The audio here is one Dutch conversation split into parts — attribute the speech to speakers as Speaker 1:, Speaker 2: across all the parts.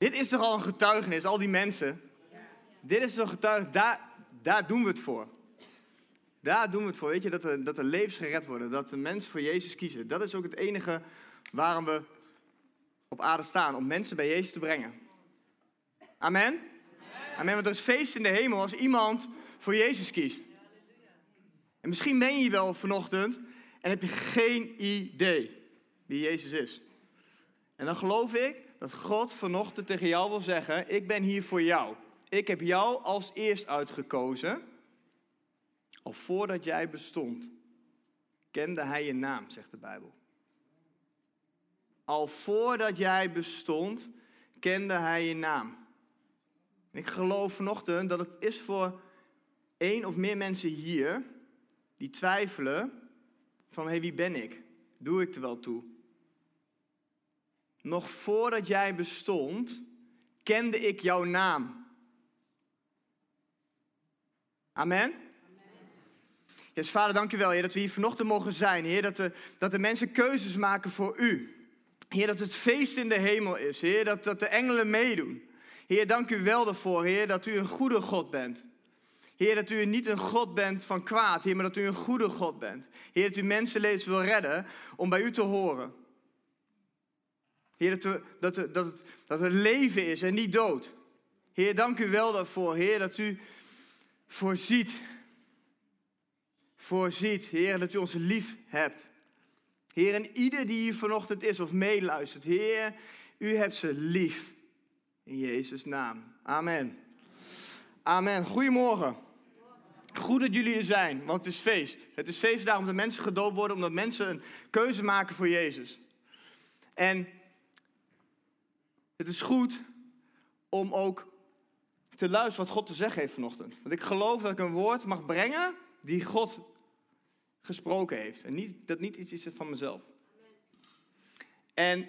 Speaker 1: Dit is toch al een getuigenis, al die mensen. Dit is toch getuigenis, daar, daar doen we het voor. Daar doen we het voor, weet je, dat er, dat er levens gered worden, dat de mensen voor Jezus kiezen. Dat is ook het enige waarom we op aarde staan, om mensen bij Jezus te brengen. Amen? Amen, want er is feest in de hemel als iemand voor Jezus kiest. En misschien ben je wel vanochtend en heb je geen idee wie Jezus is. En dan geloof ik dat God vanochtend tegen jou wil zeggen: Ik ben hier voor jou. Ik heb jou als eerst uitgekozen. Al voordat jij bestond, kende hij je naam, zegt de Bijbel. Al voordat jij bestond, kende hij je naam. ik geloof vanochtend dat het is voor één of meer mensen hier die twijfelen van hé, hey, wie ben ik? Doe ik er wel toe? Nog voordat jij bestond, kende ik jouw naam. Amen? Yes, vader, dank u wel, Heer, dat we hier vanochtend mogen zijn. Heer, dat de, dat de mensen keuzes maken voor u. Heer, dat het feest in de hemel is. Heer, dat, dat de engelen meedoen. Heer, dank u wel daarvoor, Heer, dat u een goede God bent. Heer, dat u niet een God bent van kwaad, Heer, maar dat u een goede God bent. Heer, dat u mensenlevens wil redden om bij u te horen. Heer, dat, we, dat, dat, het, dat het leven is en niet dood. Heer, dank u wel daarvoor, Heer, dat u voorziet. Voorziet, Heer, dat u ons lief hebt. Heer, en ieder die hier vanochtend is of meeluistert, Heer, u hebt ze lief. In Jezus' naam. Amen. Amen. Goedemorgen. Goed dat jullie er zijn, want het is feest. Het is feestdag omdat mensen gedoopt worden, omdat mensen een keuze maken voor Jezus. En het is goed om ook te luisteren wat God te zeggen heeft vanochtend. Want ik geloof dat ik een woord mag brengen die God gesproken heeft. En niet, dat niet iets is van mezelf. En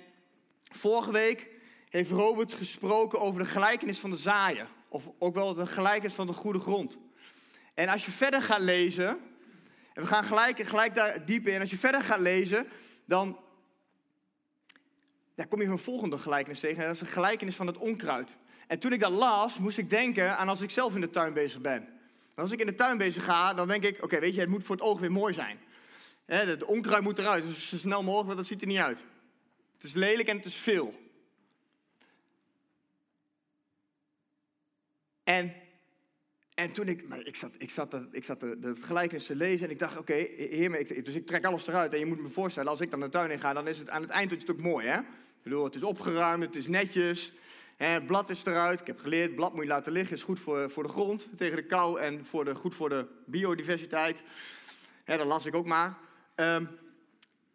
Speaker 1: vorige week heeft Robert gesproken over de gelijkenis van de zaaier. Of ook wel de gelijkenis van de goede grond. En als je verder gaat lezen, en we gaan gelijk, gelijk daar diep in. Als je verder gaat lezen, dan ja, kom je een volgende gelijkenis tegen. En dat is een gelijkenis van het onkruid. En toen ik dat las, moest ik denken aan als ik zelf in de tuin bezig ben. als ik in de tuin bezig ga, dan denk ik, oké, weet je, het moet voor het oog weer mooi zijn. De onkruid moet eruit, dus zo snel mogelijk, want dat ziet er niet uit. Het is lelijk en het is veel. En, en toen ik, ik zat, ik zat, ik zat de, gelijkenis te lezen en ik dacht, oké, heer, dus ik trek alles eruit. En je moet me voorstellen, als ik dan de tuin in ga, dan is het aan het eind het ook mooi, hè? Ik het is opgeruimd, het is netjes, het blad is eruit. Ik heb geleerd, blad moet je laten liggen, is goed voor, voor de grond, tegen de kou en voor de, goed voor de biodiversiteit. Hè, dat las ik ook maar. Um,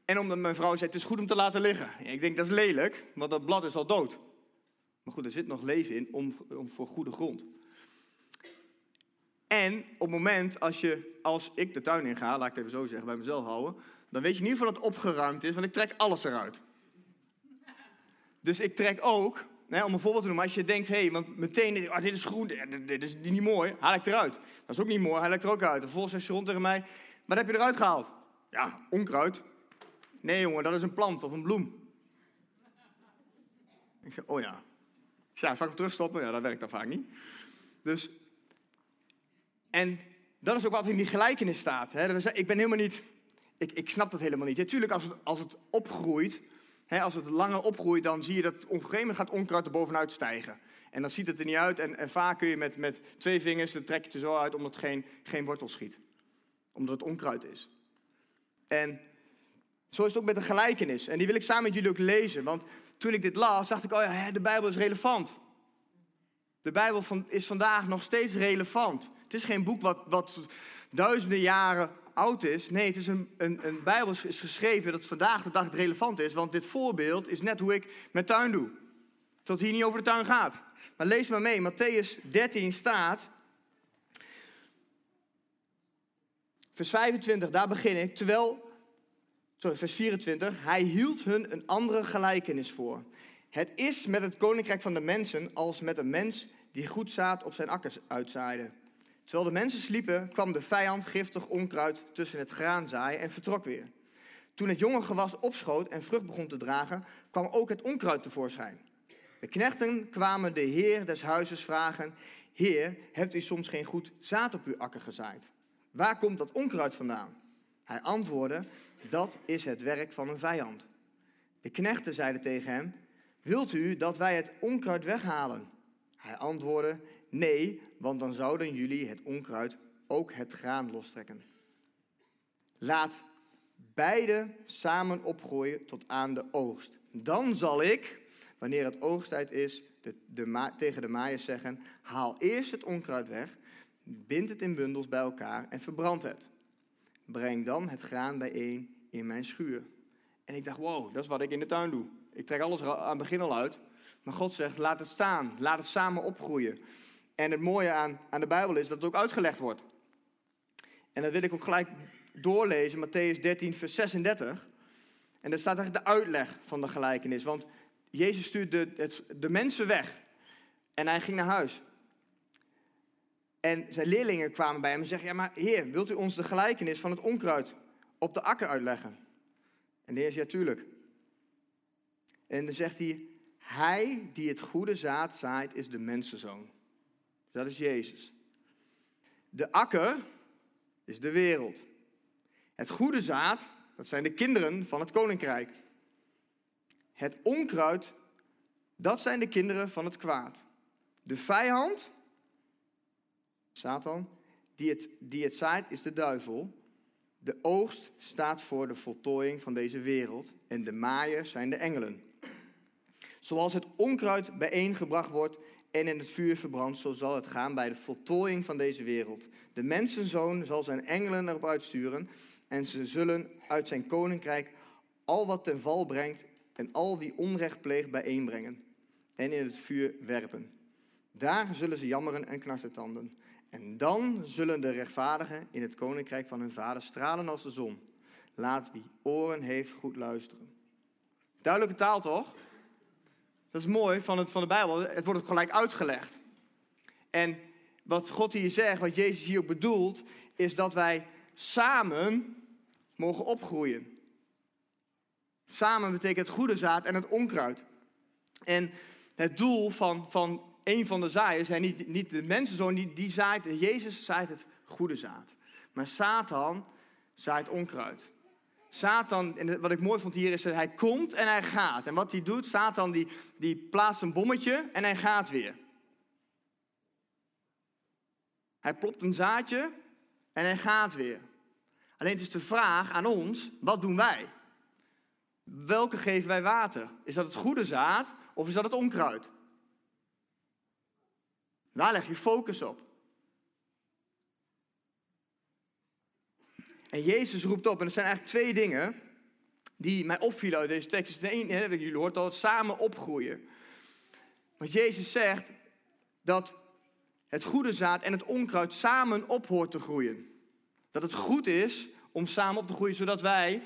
Speaker 1: en omdat mijn vrouw zei, het is goed om te laten liggen. ik denk, dat is lelijk, want dat blad is al dood. Maar goed, er zit nog leven in om, om voor goede grond. En op het moment als, je, als ik de tuin in ga, laat ik het even zo zeggen, bij mezelf houden, dan weet je in ieder geval dat het opgeruimd is, want ik trek alles eruit. Dus ik trek ook, om een voorbeeld te noemen, als je denkt, hé, hey, want meteen, oh, dit is groen, dit is niet mooi, haal ik eruit. Dat is ook niet mooi, haal ik er ook uit. En vervolgens zegt rond tegen mij, wat heb je eruit gehaald? Ja, onkruid. Nee jongen, dat is een plant of een bloem. Ik zeg, oh ja. Ik zei, zal ik hem terugstoppen? Ja, dat werkt dan vaak niet. Dus en dat is ook wat in die gelijkenis staat. Hè. Ik ben helemaal niet, ik, ik snap dat helemaal niet. Natuurlijk, als als het opgroeit, als het langer opgroeit, dan zie je dat op een gegeven moment gaat onkruid er bovenuit stijgen. En dan ziet het er niet uit. En, vaak kun je met, met twee vingers, dan trek je het er zo uit omdat het geen, geen wortel schiet. Omdat het onkruid is. En zo is het ook met de gelijkenis. En die wil ik samen met jullie ook lezen. Want toen ik dit las, dacht ik, oh ja, de Bijbel is relevant. De Bijbel is vandaag nog steeds relevant. Het is geen boek wat, wat duizenden jaren oud is. Nee, het is een, een, Bijbel is geschreven dat vandaag de dag relevant is. Want dit voorbeeld is net hoe ik mijn tuin doe. Tot hier niet over de tuin gaat. Maar lees maar mee. Matthäus 13 staat. Vers 25, daar begin ik. Terwijl, sorry, vers 24. Hij hield hun een andere gelijkenis voor. Het is met het koninkrijk van de mensen als met een mens die goed zaad op zijn akkers uitzaaide. Terwijl de mensen sliepen, kwam de vijand giftig onkruid tussen het graan zaaien en vertrok weer. Toen het jonge gewas opschoot en vrucht begon te dragen, kwam ook het onkruid tevoorschijn. De knechten kwamen de heer des huizes vragen: Heer, hebt u soms geen goed zaad op uw akker gezaaid? Waar komt dat onkruid vandaan? Hij antwoordde: Dat is het werk van een vijand. De knechten zeiden tegen hem: Wilt u dat wij het onkruid weghalen? Hij antwoordde: Nee, want dan zouden jullie het onkruid ook het graan lostrekken. Laat beide samen opgroeien tot aan de oogst. Dan zal ik, wanneer het oogsttijd is, de, de, tegen de maaiers zeggen: Haal eerst het onkruid weg, bind het in bundels bij elkaar en verbrand het. Breng dan het graan bijeen in mijn schuur. En ik dacht: Wow, dat is wat ik in de tuin doe. Ik trek alles aan het begin al uit. Maar God zegt: Laat het staan, laat het samen opgroeien. En het mooie aan, aan de Bijbel is dat het ook uitgelegd wordt. En dat wil ik ook gelijk doorlezen, Matthäus 13, vers 36. En daar staat eigenlijk de uitleg van de gelijkenis. Want Jezus stuurde de, de mensen weg. En hij ging naar huis. En zijn leerlingen kwamen bij hem en zeggen: Ja, maar Heer, wilt u ons de gelijkenis van het onkruid op de akker uitleggen? En de Heer zegt: Ja, tuurlijk. En dan zegt hij: Hij die het goede zaad zaait, is de mensenzoon. Dat is Jezus. De akker is de wereld. Het goede zaad, dat zijn de kinderen van het koninkrijk. Het onkruid, dat zijn de kinderen van het kwaad. De vijand, Satan, die het, die het zaait, is de duivel. De oogst staat voor de voltooiing van deze wereld en de maaiers zijn de engelen. Zoals het onkruid bijeengebracht wordt en in het vuur verbrandt, zo zal het gaan bij de voltooiing van deze wereld. De mensenzoon zal zijn engelen erop uitsturen en ze zullen uit zijn koninkrijk al wat ten val brengt en al wie onrecht pleegt bijeenbrengen en in het vuur werpen. Daar zullen ze jammeren en knarsetanden. En dan zullen de rechtvaardigen in het koninkrijk van hun vader stralen als de zon. Laat wie oren heeft goed luisteren. Duidelijke taal toch? Dat is mooi van, het, van de Bijbel. Het wordt ook gelijk uitgelegd. En wat God hier zegt, wat Jezus hier ook bedoelt, is dat wij samen mogen opgroeien. Samen betekent het goede zaad en het onkruid. En het doel van, van een van de zaaiers, en niet, niet de mensenzoon, die, die zaait, Jezus zaait het goede zaad. Maar Satan zaait onkruid. Satan, en wat ik mooi vond hier is dat hij komt en hij gaat. En wat hij doet, Satan die, die plaatst een bommetje en hij gaat weer. Hij plopt een zaadje en hij gaat weer. Alleen het is de vraag aan ons, wat doen wij? Welke geven wij water? Is dat het goede zaad of is dat het onkruid? Waar leg je focus op? En Jezus roept op, en er zijn eigenlijk twee dingen die mij opvielen uit deze tekst. De ene, jullie hoort al, samen opgroeien. Want Jezus zegt dat het goede zaad en het onkruid samen op hoort te groeien. Dat het goed is om samen op te groeien, zodat wij,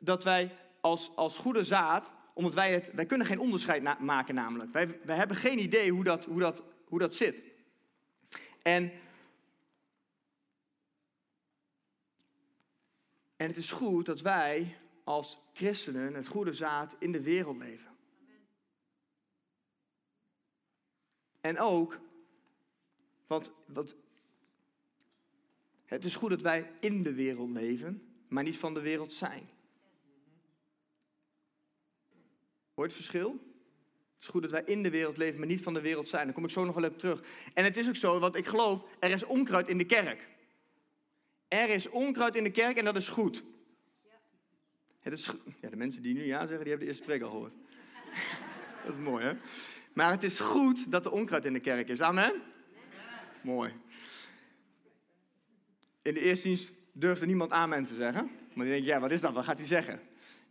Speaker 1: dat wij als, als goede zaad, omdat wij het, wij kunnen geen onderscheid maken namelijk. Wij, wij hebben geen idee hoe dat, hoe dat, hoe dat zit. En En het is goed dat wij als christenen het goede zaad in de wereld leven. En ook, want, het is goed dat wij in de wereld leven, maar niet van de wereld zijn. Hoort het verschil? Het is goed dat wij in de wereld leven, maar niet van de wereld zijn. Daar kom ik zo nog wel even terug. En het is ook zo, want ik geloof, er is onkruid in de kerk. Er is onkruid in de kerk en dat is goed. Het is, ja, de mensen die nu ja zeggen, die hebben de eerste preek al gehoord. dat is mooi, hè? Maar het is goed dat er onkruid in de kerk is. Amen? Mooi. In de eerste dienst durfde niemand amen te zeggen. Maar dan denk je, ja, wat is dat? Wat gaat hij zeggen?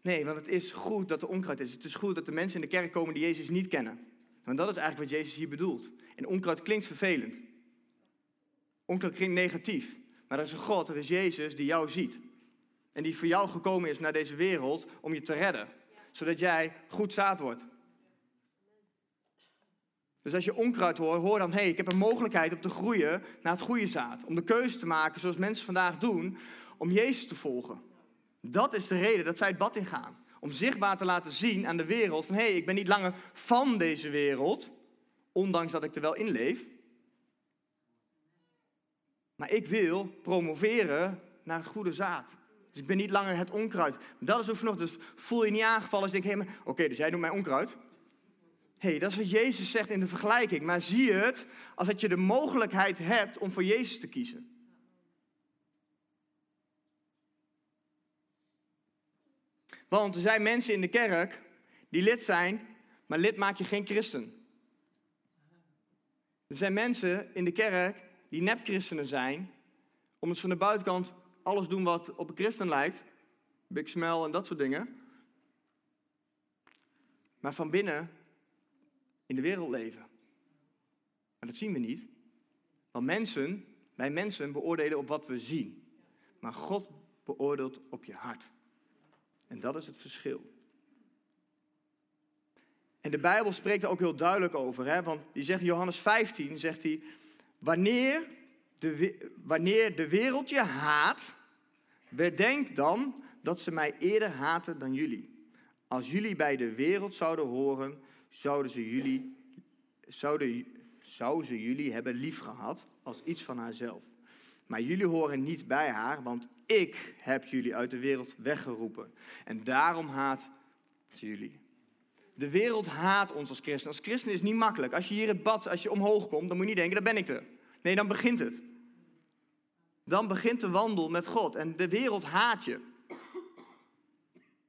Speaker 1: Nee, want het is goed dat er onkruid is. Het is goed dat de mensen in de kerk komen die Jezus niet kennen. Want dat is eigenlijk wat Jezus hier bedoelt. En onkruid klinkt vervelend. Onkruid klinkt negatief. Maar er is een God, er is Jezus die jou ziet. En die voor jou gekomen is naar deze wereld om je te redden. Zodat jij goed zaad wordt. Dus als je onkruid hoort, hoor dan, hé, hey, ik heb een mogelijkheid om te groeien naar het goede zaad. Om de keuze te maken, zoals mensen vandaag doen, om Jezus te volgen. Dat is de reden dat zij het bad ingaan. Om zichtbaar te laten zien aan de wereld van hé, hey, ik ben niet langer van deze wereld, ondanks dat ik er wel in leef. Maar ik wil promoveren naar het goede zaad. Dus ik ben niet langer het onkruid. Dat is ook nog. Dus voel je niet aangevallen als je denkt, oké, dus jij doet mij onkruid. Hé, hey, dat is wat Jezus zegt in de vergelijking. Maar zie het als dat je de mogelijkheid hebt om voor Jezus te kiezen. Want er zijn mensen in de kerk die lid zijn, maar lid maak je geen christen. Er zijn mensen in de kerk die nep-christenen zijn, omdat ze van de buitenkant alles doen wat op een christen lijkt. Big smell en dat soort dingen. Maar van binnen in de wereld leven. Maar dat zien we niet. Want mensen, wij mensen beoordelen op wat we zien. Maar God beoordeelt op je hart. En dat is het verschil. En de Bijbel spreekt er ook heel duidelijk over. Hè? Want die zegt Johannes 15, zegt hij, wanneer de, wanneer de wereld je haat, bedenk dan dat ze mij eerder haten dan jullie. Als jullie bij de wereld zouden horen, zouden ze jullie, zouden, zou ze jullie hebben liefgehad als iets van haarzelf. Maar jullie horen niet bij haar, want ik heb jullie uit de wereld weggeroepen. En daarom haat ze jullie. De wereld haat ons als christen. Als christen is het niet makkelijk. Als je hier het bad, als je omhoog komt, dan moet je niet denken, daar ben ik er. Nee, dan begint het. Dan begint de wandel met God. En de wereld haat je.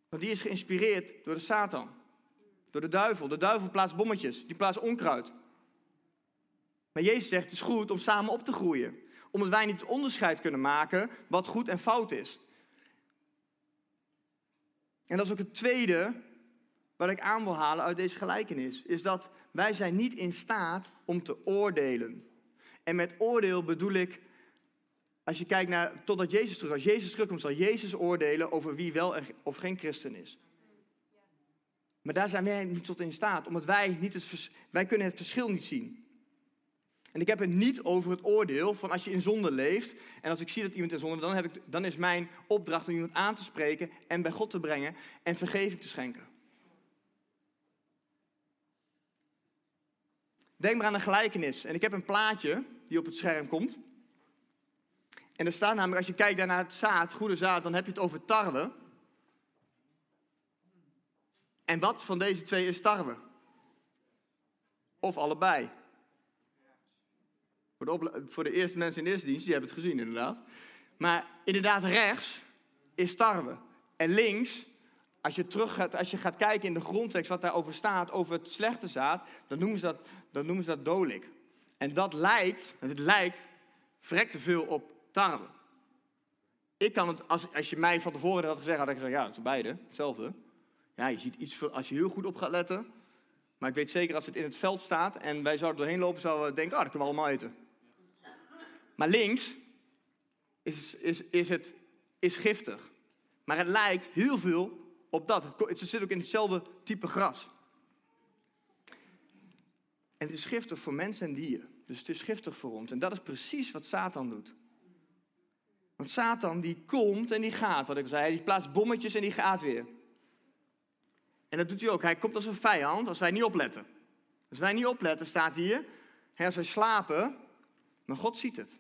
Speaker 1: Want die is geïnspireerd door de Satan. Door de duivel. De duivel plaatst bommetjes. Die plaatst onkruid. Maar Jezus zegt, het is goed om samen op te groeien. Omdat wij niet onderscheid kunnen maken wat goed en fout is. En dat is ook het tweede wat ik aan wil halen uit deze gelijkenis. Is dat wij zijn niet in staat om te oordelen. En met oordeel bedoel ik, als je kijkt naar, totdat Jezus terug, als Jezus terugkomt, zal Jezus oordelen over wie wel of geen christen is. Maar daar zijn wij niet tot in staat, omdat wij, niet het, wij kunnen het verschil niet zien. En ik heb het niet over het oordeel van als je in zonde leeft en als ik zie dat iemand in zonde, dan, heb ik, dan is mijn opdracht om iemand aan te spreken en bij God te brengen en vergeving te schenken. Denk maar aan een gelijkenis. En ik heb een plaatje die op het scherm komt. En er staat namelijk, als je kijkt naar het zaad, goede zaad, dan heb je het over tarwe. En wat van deze twee is tarwe? Of allebei? Voor de, voor de eerste mensen in de eerste dienst, die hebben het gezien inderdaad. Maar inderdaad, rechts is tarwe. En links, als je, terug gaat, als je gaat kijken in de grondtekst wat daarover staat, over het slechte zaad, dan noemen ze dat, dan noemen ze dat dolik. En dat lijkt, het lijkt vrek te veel op tarwe. Ik kan het, als, als je mij van tevoren had gezegd, had ik gezegd, ja, het is beide, hetzelfde. Ja, je ziet iets, als je heel goed op gaat letten. Maar ik weet zeker, als het in het veld staat en wij zouden doorheen lopen, zouden we denken, ah, dat kunnen we allemaal eten. Maar links is, is, is het is giftig. Maar het lijkt heel veel op dat. Het, het zit ook in hetzelfde type gras. En het is giftig voor mensen en dieren. Dus het is giftig voor ons. En dat is precies wat Satan doet. Want Satan die komt en die gaat, wat ik zei. Die plaatst bommetjes en die gaat weer. En dat doet hij ook. Hij komt als een vijand als wij niet opletten. Als wij niet opletten, staat hier. Als wij slapen, maar God ziet het.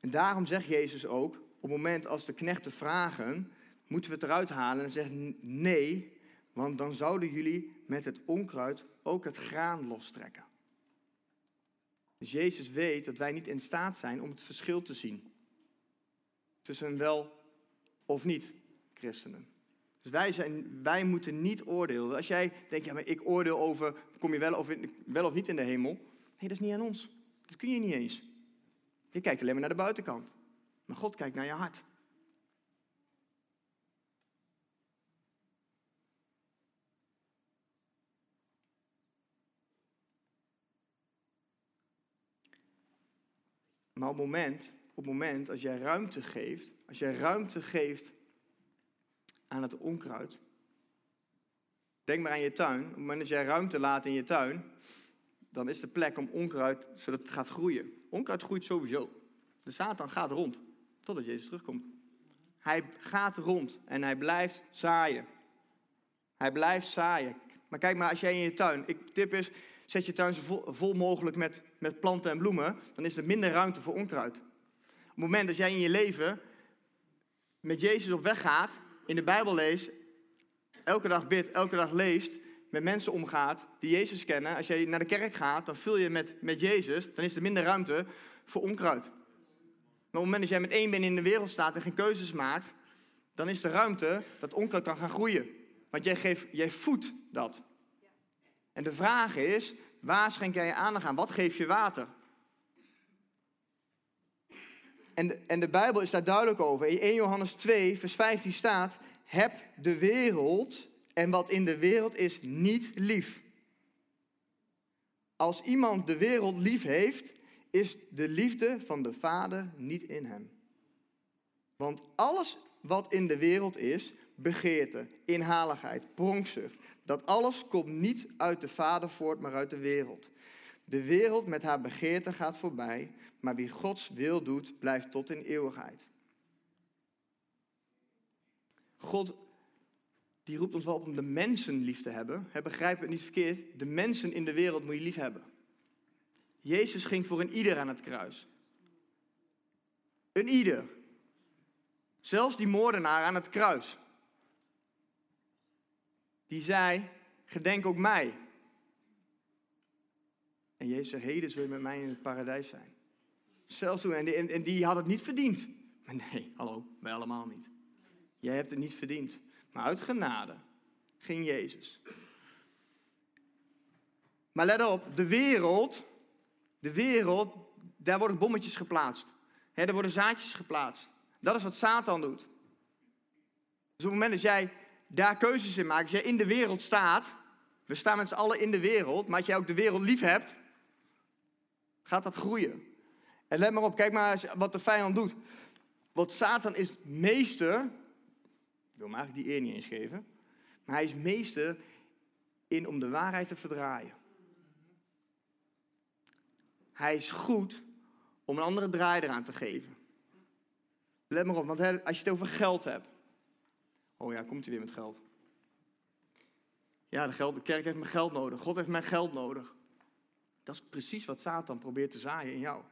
Speaker 1: En daarom zegt Jezus ook, op het moment als de knechten vragen, moeten we het eruit halen en zeggen nee, want dan zouden jullie met het onkruid ook het graan lostrekken. Dus Jezus weet dat wij niet in staat zijn om het verschil te zien tussen wel of niet christenen. Dus wij, zijn, wij moeten niet oordelen. Als jij denkt, ja, maar ik oordeel over, kom je wel of, wel of niet in de hemel? Nee, dat is niet aan ons. Dat kun je niet eens. Je kijkt alleen maar naar de buitenkant. Maar God kijkt naar je hart. Maar op het moment, op moment als jij ruimte geeft, als jij ruimte geeft aan het onkruid. Denk maar aan je tuin. Op het moment dat jij ruimte laat in je tuin, dan is de plek om onkruid, zodat het gaat groeien. Onkruid groeit sowieso. De Satan gaat rond. Totdat Jezus terugkomt. Hij gaat rond en hij blijft zaaien. Hij blijft zaaien. Maar kijk maar, als jij in je tuin, ik tip is, zet je tuin zo vol, mogelijk met, met planten en bloemen, dan is er minder ruimte voor onkruid. Op het moment dat jij in je leven met Jezus op weg gaat, in de Bijbel leest, elke dag bidt, elke dag leest, met mensen omgaat die Jezus kennen. Als jij naar de kerk gaat, dan vul je met, met Jezus, dan is er minder ruimte voor onkruid. Maar op het moment dat jij met één been in de wereld staat en geen keuzes maakt, dan is er ruimte dat onkruid kan gaan groeien. Want jij, geeft, jij voedt dat. En de vraag is, waar schenk jij je aandacht aan? Wat geef je water? En de, en de Bijbel is daar duidelijk over. In 1 Johannes 2, vers 15 staat: Heb de wereld en wat in de wereld is niet lief. Als iemand de wereld lief heeft, is de liefde van de Vader niet in hem. Want alles wat in de wereld is, begeerte, inhaligheid, pronkzucht, dat alles komt niet uit de Vader voort, maar uit de wereld. De wereld met haar begeerte gaat voorbij, maar wie Gods wil doet, blijft tot in eeuwigheid. God die roept ons wel op om de mensen lief te hebben. He, begrijp het niet verkeerd. De mensen in de wereld moet je lief hebben. Jezus ging voor een ieder aan het kruis. Een ieder. Zelfs die moordenaar aan het kruis. Die zei, gedenk ook mij. En Jezus zei, heden zul je met mij in het paradijs zijn. Zelfs toen, en en die had het niet verdiend. Maar nee, hallo, wij allemaal niet. Jij hebt het niet verdiend. Maar uit genade ging Jezus. Maar let op, de wereld, de wereld, daar worden bommetjes geplaatst. He, er worden zaadjes geplaatst. Dat is wat Satan doet. Dus op het moment dat jij daar keuzes in maakt, als jij in de wereld staat, we staan met z'n allen in de wereld, maar als jij ook de wereld lief hebt, gaat dat groeien. En let maar op, kijk maar wat de vijand doet. Want Satan is meester ik wil hem eigenlijk die eer niet eens geven. Maar hij is meester in om de waarheid te verdraaien. Hij is goed om een andere draai eraan te geven. Let maar op, want als je het over geld hebt. Oh ja, komt hij weer met geld. Ja, de, geld, de kerk heeft mijn geld nodig. God heeft mijn geld nodig. Dat is precies wat Satan probeert te zaaien in jou.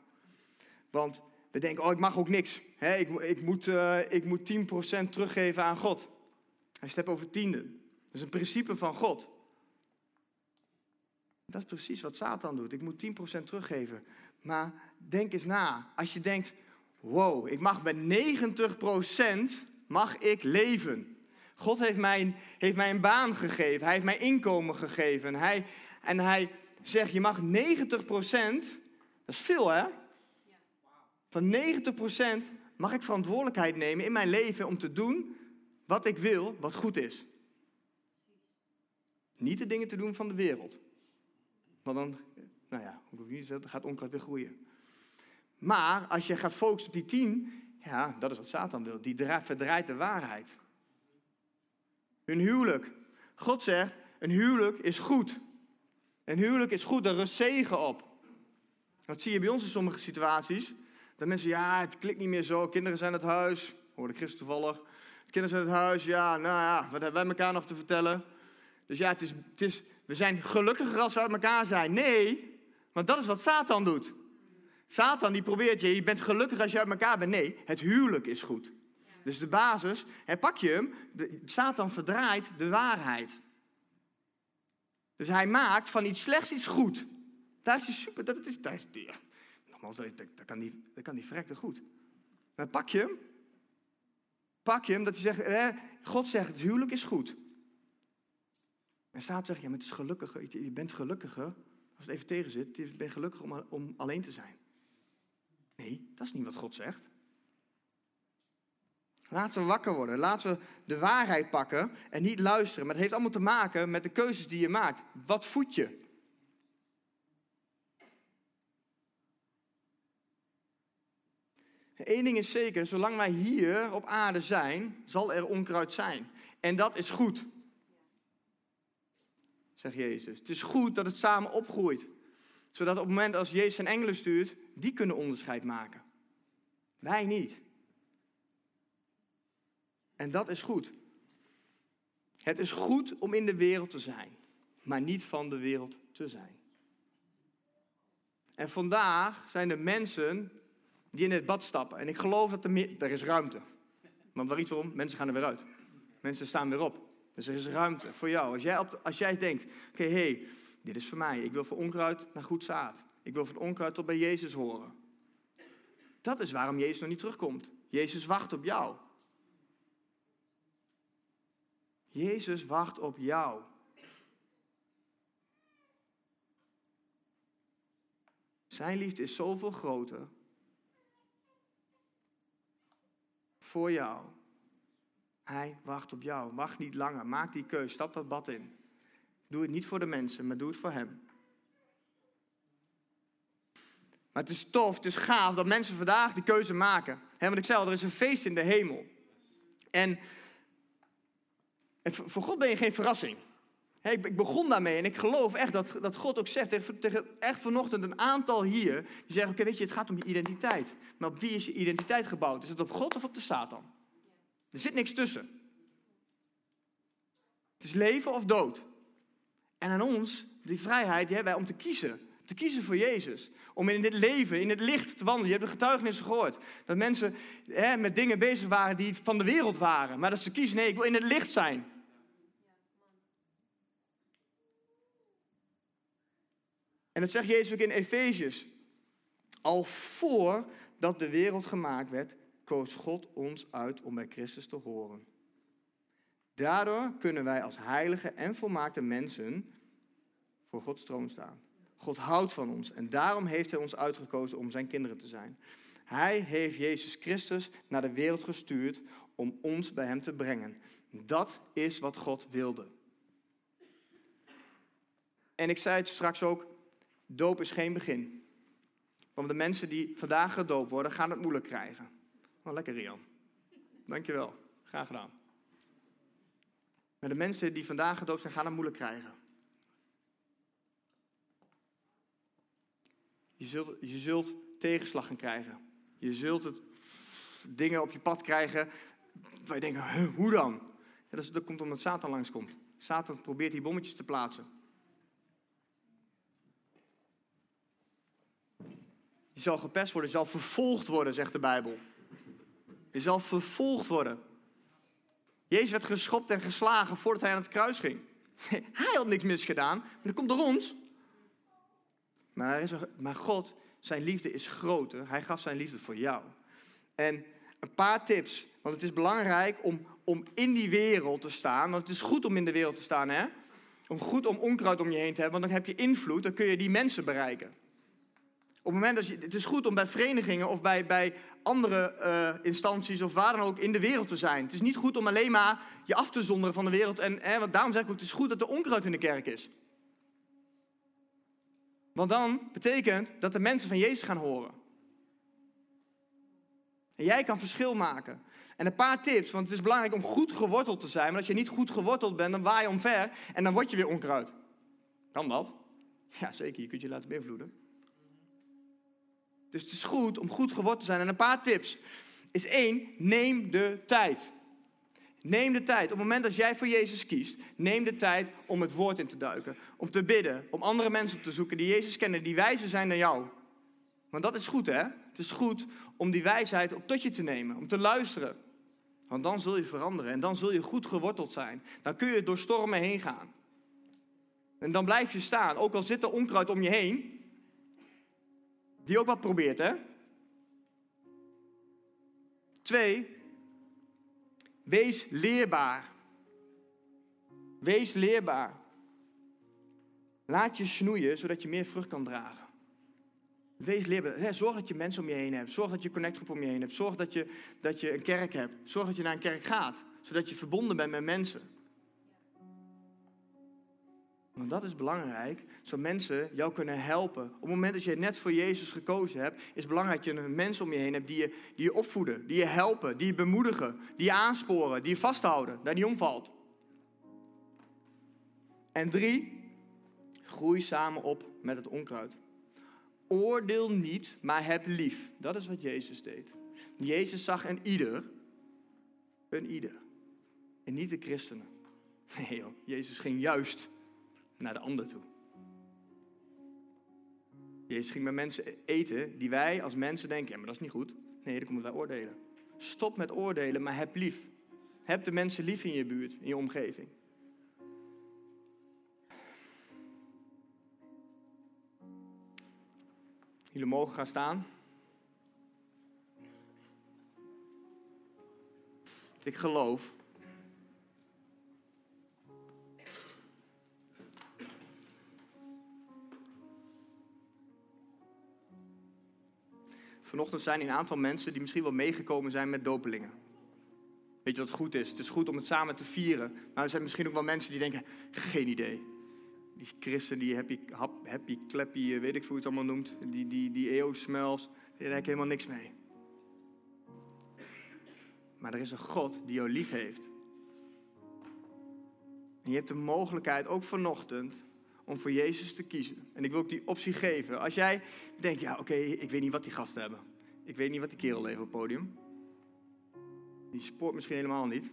Speaker 1: Want we denken, oh, ik mag ook niks. ik, ik, moet, uh, ik moet 10% teruggeven aan God. Hij je over tiende. Dat is een principe van God. Dat is precies wat Satan doet. Ik moet 10% teruggeven. Maar denk eens na. Als je denkt, wow, ik mag met 90% mag ik leven. God heeft mij, heeft mij een baan gegeven. Hij heeft mij inkomen gegeven. Hij, en hij zegt, je mag 90%, dat is veel hè? Van 90% mag ik verantwoordelijkheid nemen in mijn leven om te doen wat ik wil, wat goed is. Niet de dingen te doen van de wereld. Want dan, nou ja, dan gaat onkruid weer groeien. Maar als je gaat focussen op die tien, ja, dat is wat Satan wil. Die verdraait de waarheid. Hun huwelijk. God zegt, een huwelijk is goed. Een huwelijk is goed, daar rust zegen op. Dat zie je bij ons in sommige situaties. Dat mensen, ja, het klikt niet meer zo, kinderen zijn het huis. Hoorde ik toevallig. Kinderen zijn het huis, ja, nou ja, wat hebben wij elkaar nog te vertellen? Dus ja, het is, het is, we zijn gelukkiger als we uit elkaar zijn. Nee, want dat is wat Satan doet. Satan die probeert je, je bent gelukkig als je uit elkaar bent. Nee, het huwelijk is goed. Dus de basis, hè, pak je hem, de, Satan verdraait de waarheid. Dus hij maakt van iets slechts iets goed. Daar is hij super, dat is, daar is, nogmaals, dat, dat, kan die, dat kan die verrekte goed. Maar pak je hem, pak je hem dat hij zegt, hè, God zegt, het huwelijk is goed. En staat zegt, ja, maar het is gelukkiger. Je bent gelukkiger, als het even tegen zit, je bent gelukkiger om, om alleen te zijn. Nee, dat is niet wat God zegt. Laten we wakker worden. Laten we de waarheid pakken en niet luisteren. Maar het heeft allemaal te maken met de keuzes die je maakt. Wat voed je? Eén ding is zeker, zolang wij hier op aarde zijn, zal er onkruid zijn. En dat is goed. Zegt Jezus. Het is goed dat het samen opgroeit. Zodat op het moment als Jezus zijn engelen stuurt, die kunnen onderscheid maken. Wij niet. En dat is goed. Het is goed om in de wereld te zijn, maar niet van de wereld te zijn. En vandaag zijn er mensen die in het bad stappen. En ik geloof dat er er is ruimte. Maar waar iets om, mensen gaan er weer uit. Mensen staan weer op. Dus er is ruimte voor jou. Als jij, op als jij denkt, oké, hey, dit is voor mij. Ik wil van onkruid naar goed zaad. Ik wil van onkruid tot bij Jezus horen. Dat is waarom Jezus nog niet terugkomt. Jezus wacht op jou. Jezus wacht op jou. Zijn liefde is zoveel groter voor jou. Hij wacht op jou. Wacht niet langer. Maak die keus. Stap dat bad in. Doe het niet voor de mensen, maar doe het voor hem. Maar het is tof, het is gaaf dat mensen vandaag die keuze maken. Want ik zei al, er is een feest in de hemel. En voor God ben je geen verrassing. ik begon daarmee en ik geloof echt dat, dat God ook zegt tegen, tegen echt vanochtend een aantal hier. Die zeggen, oké weet je, het gaat om je identiteit. Maar op wie is je identiteit gebouwd? Is het op God of op de Satan? Er zit niks tussen. Het is leven of dood. En aan ons, die vrijheid, die hebben wij om te kiezen. Te kiezen voor Jezus. Om in dit leven, in het licht te wandelen. Je hebt de getuigenissen gehoord. Dat mensen hè, met dingen bezig waren die van de wereld waren. Maar dat ze kiezen, nee, ik wil in het licht zijn. En dat zegt Jezus ook in Efeziërs. Al voordat de wereld gemaakt werd, koos God ons uit om bij Christus te horen. Daardoor kunnen wij als heilige en volmaakte mensen voor Gods troon staan. God houdt van ons en daarom heeft Hij ons uitgekozen om Zijn kinderen te zijn. Hij heeft Jezus Christus naar de wereld gestuurd om ons bij Hem te brengen. Dat is wat God wilde. En ik zei het straks ook, doop is geen begin. Want de mensen die vandaag gedoopt worden, gaan het moeilijk krijgen. Oh, lekker Rian. Dankjewel. Graag gedaan. Maar de mensen die vandaag gedoopt zijn, gaan het moeilijk krijgen. Je zult, je zult tegenslag gaan krijgen. Je zult het, dingen op je pad krijgen waar je denkt, hoe dan? Ja, dat komt omdat Satan langskomt. Satan probeert die bommetjes te plaatsen. Je zal gepest worden, je zal vervolgd worden, zegt de Bijbel. Je zal vervolgd worden. Jezus werd geschopt en geslagen voordat hij aan het kruis ging. Hij had niks misgedaan, maar dat komt door ons. Maar, is maar God, zijn liefde is groter. Hij gaf zijn liefde voor jou. En een paar tips, want het is belangrijk om, om in die wereld te staan. Want het is goed om in de wereld te staan, hè? Om goed om onkruid om je heen te hebben, want dan heb je invloed, dan kun je die mensen bereiken. Op het moment dat je, het is goed om bij verenigingen of bij, bij andere uh, instanties of waar dan ook in de wereld te zijn. Het is niet goed om alleen maar je af te zonderen van de wereld. En, hè, want daarom zeg ik ook, het is goed dat er onkruid in de kerk is. Want dan betekent dat de mensen van Jezus gaan horen. En jij kan verschil maken. En een paar tips, want het is belangrijk om goed geworteld te zijn. Maar als je niet goed geworteld bent, dan waai je omver en dan word je weer onkruid. Kan dat? Ja, zeker. Je kunt je laten beïnvloeden. Dus het is goed om goed geworden te zijn. En een paar tips. Is één, neem de tijd. Neem de tijd. Op het moment dat jij voor Jezus kiest, neem de tijd om het woord in te duiken. Om te bidden. Om andere mensen op te zoeken die Jezus kennen, die wijzer zijn dan jou. Want dat is goed, hè? Het is goed om die wijsheid op tot je te nemen. Om te luisteren. Want dan zul je veranderen. En dan zul je goed geworteld zijn. Dan kun je door stormen heen gaan. En dan blijf je staan. Ook al zit er onkruid om je heen. Die ook wat probeert, hè? Twee, wees leerbaar. Wees leerbaar. Laat je snoeien, zodat je meer vrucht kan dragen. Wees leerbaar. Zorg dat je mensen om je heen hebt. Zorg dat je connectgroep om je heen hebt. Zorg dat je, dat je een kerk hebt. Zorg dat je naar een kerk gaat, zodat je verbonden bent met mensen. Want dat is belangrijk, zodat mensen jou kunnen helpen. Op het moment dat je net voor Jezus gekozen hebt, is het belangrijk dat je een mensen om je heen hebt die je, die je opvoeden, die je helpen, die je bemoedigen, die je aansporen, die je vasthouden, daar niet omvalt. En drie, groei samen op met het onkruid. Oordeel niet, maar heb lief. Dat is wat Jezus deed. Jezus zag een ieder, een ieder. En niet de christenen. Nee joh, Jezus ging juist naar de ander toe. Jezus ging met mensen eten die wij als mensen denken, ja maar dat is niet goed. Nee, dan komen wij oordelen. Stop met oordelen, maar heb lief. Heb de mensen lief in je buurt, in je omgeving. Jullie mogen gaan staan. Ik geloof Vanochtend zijn een aantal mensen die misschien wel meegekomen zijn met dopelingen. Weet je wat goed is? Het is goed om het samen te vieren. Maar er zijn misschien ook wel mensen die denken, geen idee. Die christen, die happy, happy clappy, weet ik hoe je het allemaal noemt. Die, die, die eeuwsmels, daar heb ik helemaal niks mee. Maar er is een God die jou lief heeft. En je hebt de mogelijkheid, ook vanochtend, om voor Jezus te kiezen. En ik wil ook die optie geven. Als jij denkt, ja oké, ik weet niet wat die gasten hebben. Ik weet niet wat die kerel heeft op het podium. Die sport misschien helemaal niet.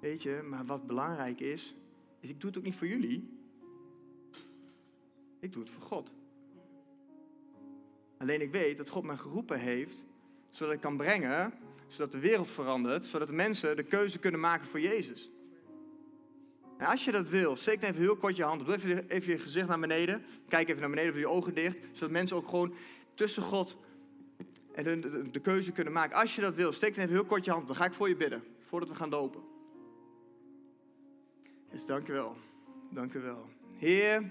Speaker 1: Weet je, maar wat belangrijk is, is ik doe het ook niet voor jullie. Ik doe het voor God. Alleen ik weet dat God mij geroepen heeft, zodat ik kan brengen, zodat de wereld verandert, zodat de mensen de keuze kunnen maken voor Jezus. En als je dat wil, steek dan even heel kort je hand op. Doe even, even je gezicht naar beneden. Kijk even naar beneden, doe je ogen dicht. Zodat mensen ook gewoon tussen God en de, de, keuze kunnen maken. Als je dat wil, steek dan even heel kort je hand op. Dan ga ik voor je bidden, voordat we gaan dopen. Dus dank u wel. Dank u wel. Heer,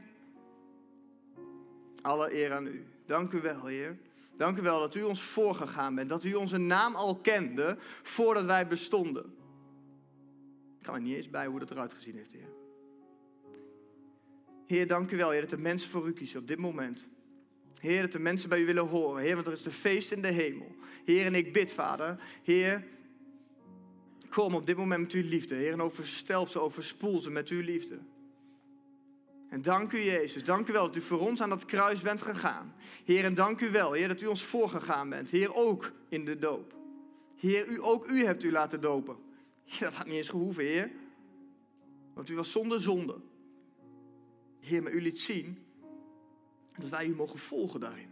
Speaker 1: alle eer aan u. Dank u wel, Heer. Dank u wel dat u ons voorgegaan bent. Dat u onze naam al kende voordat wij bestonden. Ik kan er niet eens bij hoe dat eruit gezien heeft, Heer. Heer, dank u wel, Heer, dat de mensen voor u kiezen op dit moment. Heer, dat de mensen bij u willen horen. Heer, want er is de feest in de hemel. Heer, en ik bid, Vader. Heer, kom op dit moment met uw liefde. Heer, en overstelp ze, overspoel ze met uw liefde. En dank u, Jezus. Dank u wel dat u voor ons aan dat kruis bent gegaan. Heer, en dank u wel, Heer, dat u ons voorgegaan bent. Heer, ook in de doop. Heer, u, ook u hebt u laten dopen. Dat had niet eens gehoeven, Heer. Want u was zonder zonde. Heer, maar u liet zien dat wij u mogen volgen daarin.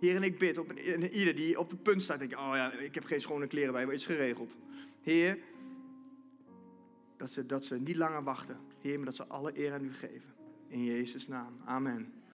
Speaker 1: Heer, en ik bid op ieder die op de punt staat, denk oh ja, ik heb geen schone kleren bij, maar iets geregeld. Heer, dat ze, dat ze niet langer wachten. Heer, maar dat ze alle eer aan u geven. In Jezus' naam. Amen.